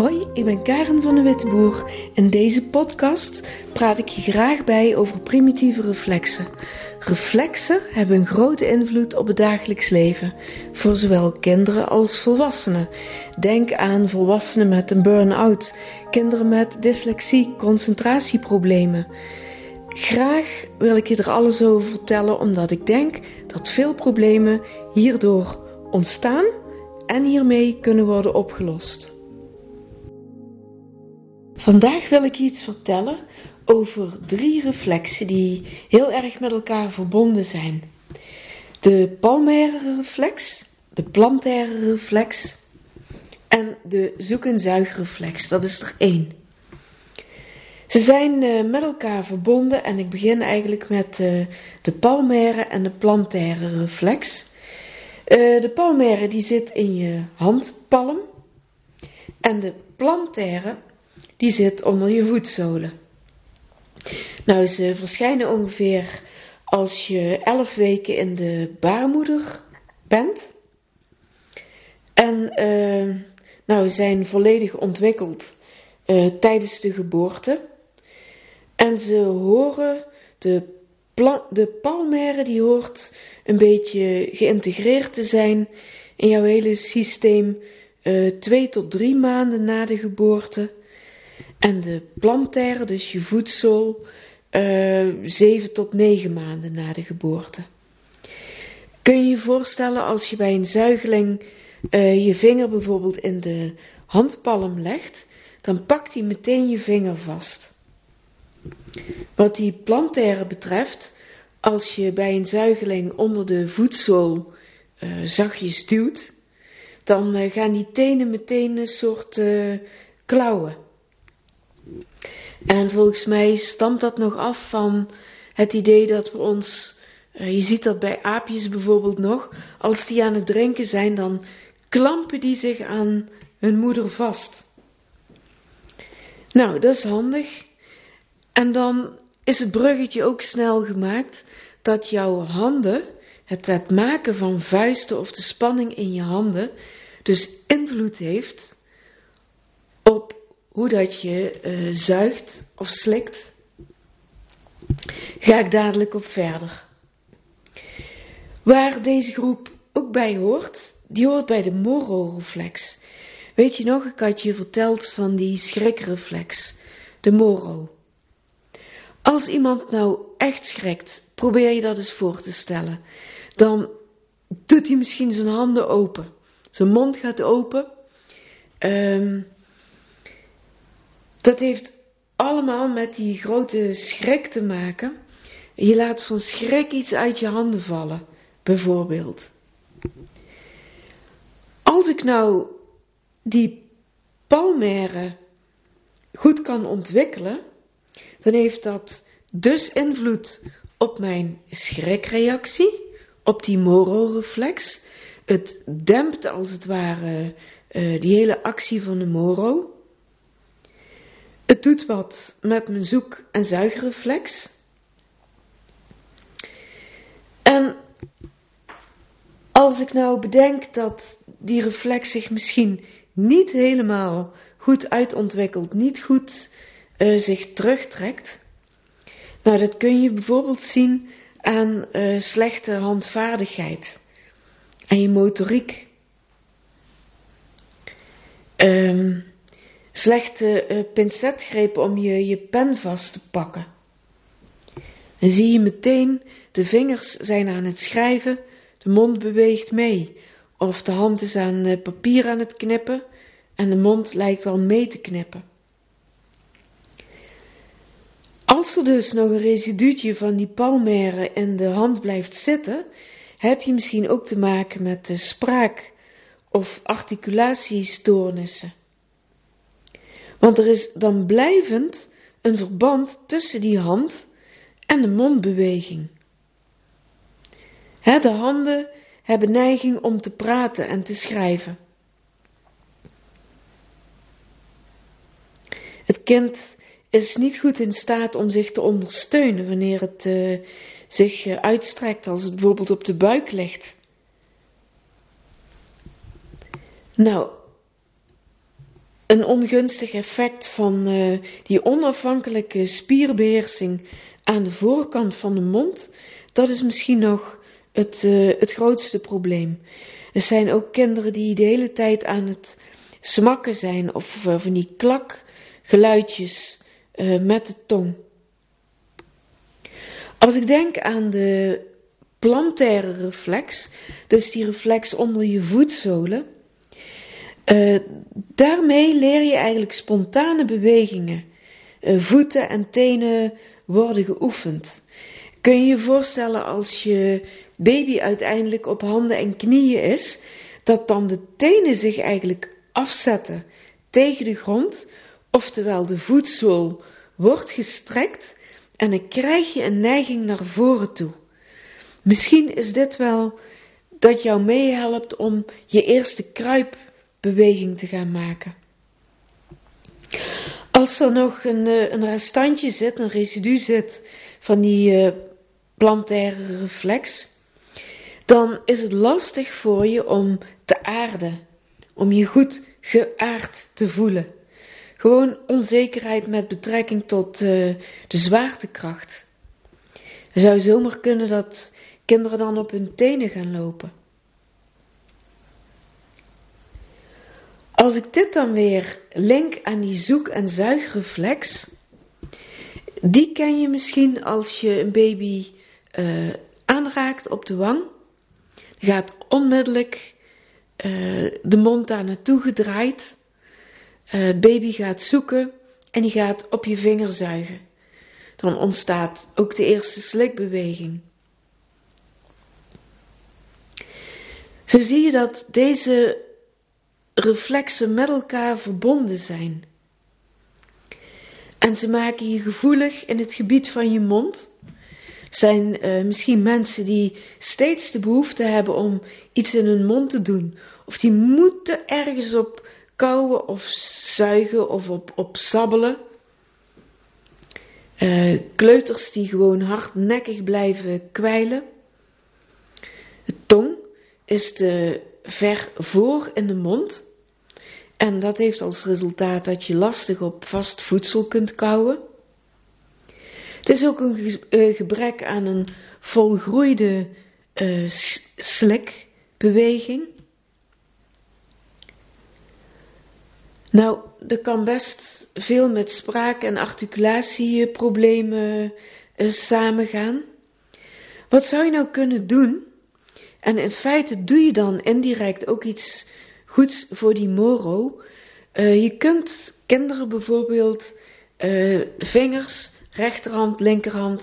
Hoi, ik ben Karen van de Witteboer. In deze podcast praat ik je graag bij over primitieve reflexen. Reflexen hebben een grote invloed op het dagelijks leven, voor zowel kinderen als volwassenen. Denk aan volwassenen met een burn-out, kinderen met dyslexie, concentratieproblemen. Graag wil ik je er alles over vertellen, omdat ik denk dat veel problemen hierdoor ontstaan en hiermee kunnen worden opgelost. Vandaag wil ik iets vertellen over drie reflexen die heel erg met elkaar verbonden zijn. De palmaire reflex, de plantaire reflex en de zoek- en zuigreflex. Dat is er één. Ze zijn uh, met elkaar verbonden en ik begin eigenlijk met uh, de palmaire en de plantaire reflex. Uh, de palmaire die zit in je handpalm en de plantaire die zit onder je voetzolen. Nou, ze verschijnen ongeveer als je elf weken in de baarmoeder bent. En uh, nou, zijn volledig ontwikkeld uh, tijdens de geboorte. En ze horen, de, de die hoort een beetje geïntegreerd te zijn in jouw hele systeem uh, twee tot drie maanden na de geboorte. En de plantaire, dus je voedsel, uh, zeven tot negen maanden na de geboorte. Kun je je voorstellen als je bij een zuigeling uh, je vinger bijvoorbeeld in de handpalm legt, dan pakt hij meteen je vinger vast. Wat die plantaire betreft, als je bij een zuigeling onder de voedsel uh, zachtjes duwt, dan gaan die tenen meteen een soort klauwen. En volgens mij stamt dat nog af van het idee dat we ons, uh, je ziet dat bij aapjes bijvoorbeeld nog, als die aan het drinken zijn, dan klampen die zich aan hun moeder vast. Nou, dat is handig. En dan is het bruggetje ook snel gemaakt dat jouw handen, het, het maken van vuisten of de spanning in je handen, dus invloed heeft hoe dat je uh, zuigt of slikt, ga ik dadelijk op verder. Waar deze groep ook bij hoort, die hoort bij de moro-reflex. Weet je nog, ik had je verteld van die schrikreflex, de moro. Als iemand nou echt schrikt, probeer je dat eens voor te stellen. Dan doet hij misschien zijn handen open. Zijn mond gaat open. Um, dat heeft allemaal met die grote schrik te maken. Je laat van schrik iets uit je handen vallen, bijvoorbeeld. Als ik nou die palmaire goed kan ontwikkelen, dan heeft dat dus invloed op mijn schrikreactie, op die moro-reflex. Het dempt als het ware uh, die hele actie van de moro. Het doet wat met mijn zoek- en zuigreflex. En als ik nou bedenk dat die reflex zich misschien niet helemaal goed uitontwikkelt, niet goed uh, zich terugtrekt, nou dat kun je bijvoorbeeld zien aan uh, slechte handvaardigheid, aan je motoriek. Um, slechte uh, pincetgrepen om je, je pen vast te pakken. Dan zie je meteen, de vingers zijn aan het schrijven, de mond beweegt mee. Of de hand is aan uh, papier aan het knippen en de mond lijkt wel mee te knippen. Als er dus nog een residuutje van die palmaire in de hand blijft zitten, heb je misschien ook te maken met de spraak- of articulatiestoornissen. Want er is dan blijvend een verband tussen die hand en de mondbeweging. de handen hebben neiging om te praten en te schrijven. Het kind is niet goed in staat om zich te ondersteunen wanneer het uh, zich uh, uitstrekt, als het bijvoorbeeld op de buik ligt. Nou, een ongunstig effect van uh, die onafhankelijke spierbeheersing aan de voorkant van de mond, dat is misschien nog het, uh, het grootste probleem. Er zijn ook kinderen die de hele tijd aan het smakken zijn of uh, van die klakgeluidjes met de tong. Als ik denk aan de plantaire reflex, dus die reflex onder je voetzolen, uh, daarmee leer je eigenlijk spontane bewegingen. Uh, voeten en tenen worden geoefend. Kun je je voorstellen als je baby uiteindelijk op handen en knieën is, dat dan de tenen zich eigenlijk afzetten tegen de grond, oftewel de voetzool wordt gestrekt en dan krijg je een neiging naar voren toe. Misschien is dit wel dat jou meehelpt om je eerste kruipbeweging te gaan maken. Als er nog een, eh, een restantje zit, een residu zit van die uh, plantaire reflex, dan is het lastig voor je om te aarden, om je goed geaard te voelen. Gewoon onzekerheid met betrekking tot uh, de zwaartekracht. Het zou zomaar kunnen dat kinderen dan op hun tenen gaan lopen. Als ik dit dan weer link aan die zoek- en zuigreflex, die ken je misschien als je een baby uh, aanraakt op de wang. Gaat onmiddellijk uh, de mond daar naartoe gedraaid. Uh, baby gaat zoeken en die gaat op je vinger zuigen. Dan ontstaat ook de eerste slikbeweging. Zo zie je dat deze reflexen met elkaar verbonden zijn. En ze maken je gevoelig in het gebied van je mond. Zijn uh, misschien mensen die steeds de behoefte hebben om iets in hun mond te doen. Of die moeten ergens op kauwen of zuigen of op, op sabbelen. Uh, kleuters die gewoon hardnekkig blijven kwijlen. De tong is te ver voor in de mond. En dat heeft als resultaat dat je lastig op vast voedsel kunt kauwen. Het is ook een uh, gebrek aan een volgroeide uh, slikbeweging. Nou, er kan best veel met spraak- en articulatieproblemen uh, samengaan. Wat zou je nou kunnen doen en in feite doe je dan indirect ook iets goeds voor die moro. Uh, je kunt kinderen bijvoorbeeld uh, vingers, rechterhand, linkerhand,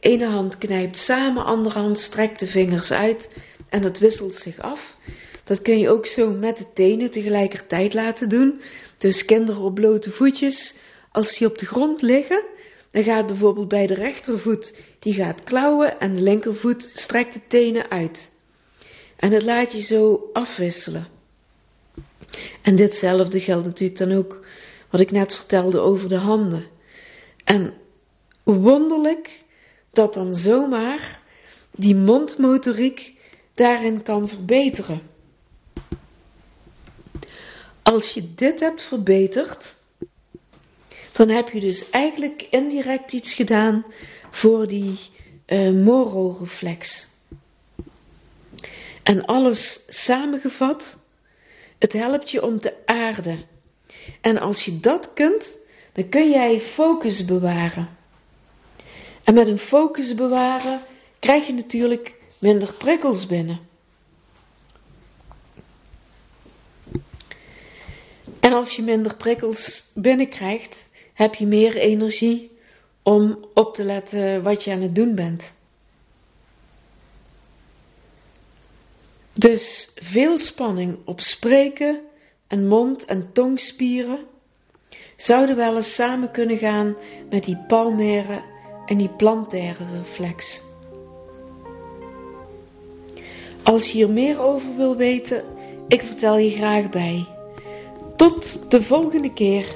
ene hand knijpt samen, andere hand strekt de vingers uit en dat wisselt zich af. Dat kun je ook zo met de tenen tegelijkertijd laten doen. Dus kinderen op blote voetjes, als die op de grond liggen, dan gaat bijvoorbeeld bij de rechtervoet, die gaat klauwen en de linkervoet strekt de tenen uit. En dat laat je zo afwisselen. En ditzelfde geldt natuurlijk dan ook wat ik net vertelde over de handen. En wonderlijk dat dan zomaar die mondmotoriek daarin kan verbeteren. Als je dit hebt verbeterd, dan heb je dus eigenlijk indirect iets gedaan voor die uh, moro-reflex. En alles samengevat, het helpt je om te aarden. En als je dat kunt, dan kun jij focus bewaren. En met een focus bewaren krijg je natuurlijk minder prikkels binnen. En als je minder prikkels binnenkrijgt, heb je meer energie om op te letten wat je aan het doen bent. Dus veel spanning op spreken en mond- en tongspieren zouden wel eens samen kunnen gaan met die palmaire en die plantaire reflex. Als je hier meer over wil weten, ik vertel je graag bij. Tot de volgende keer.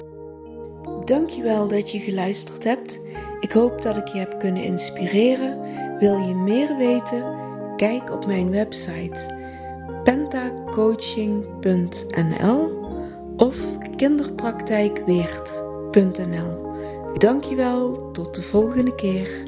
Dankjewel dat je geluisterd hebt. Ik hoop dat ik je heb kunnen inspireren. Wil je meer weten? Kijk op mijn website pentacoaching.nl of kinderpraktijkweert.nl Dankjewel, tot de volgende keer.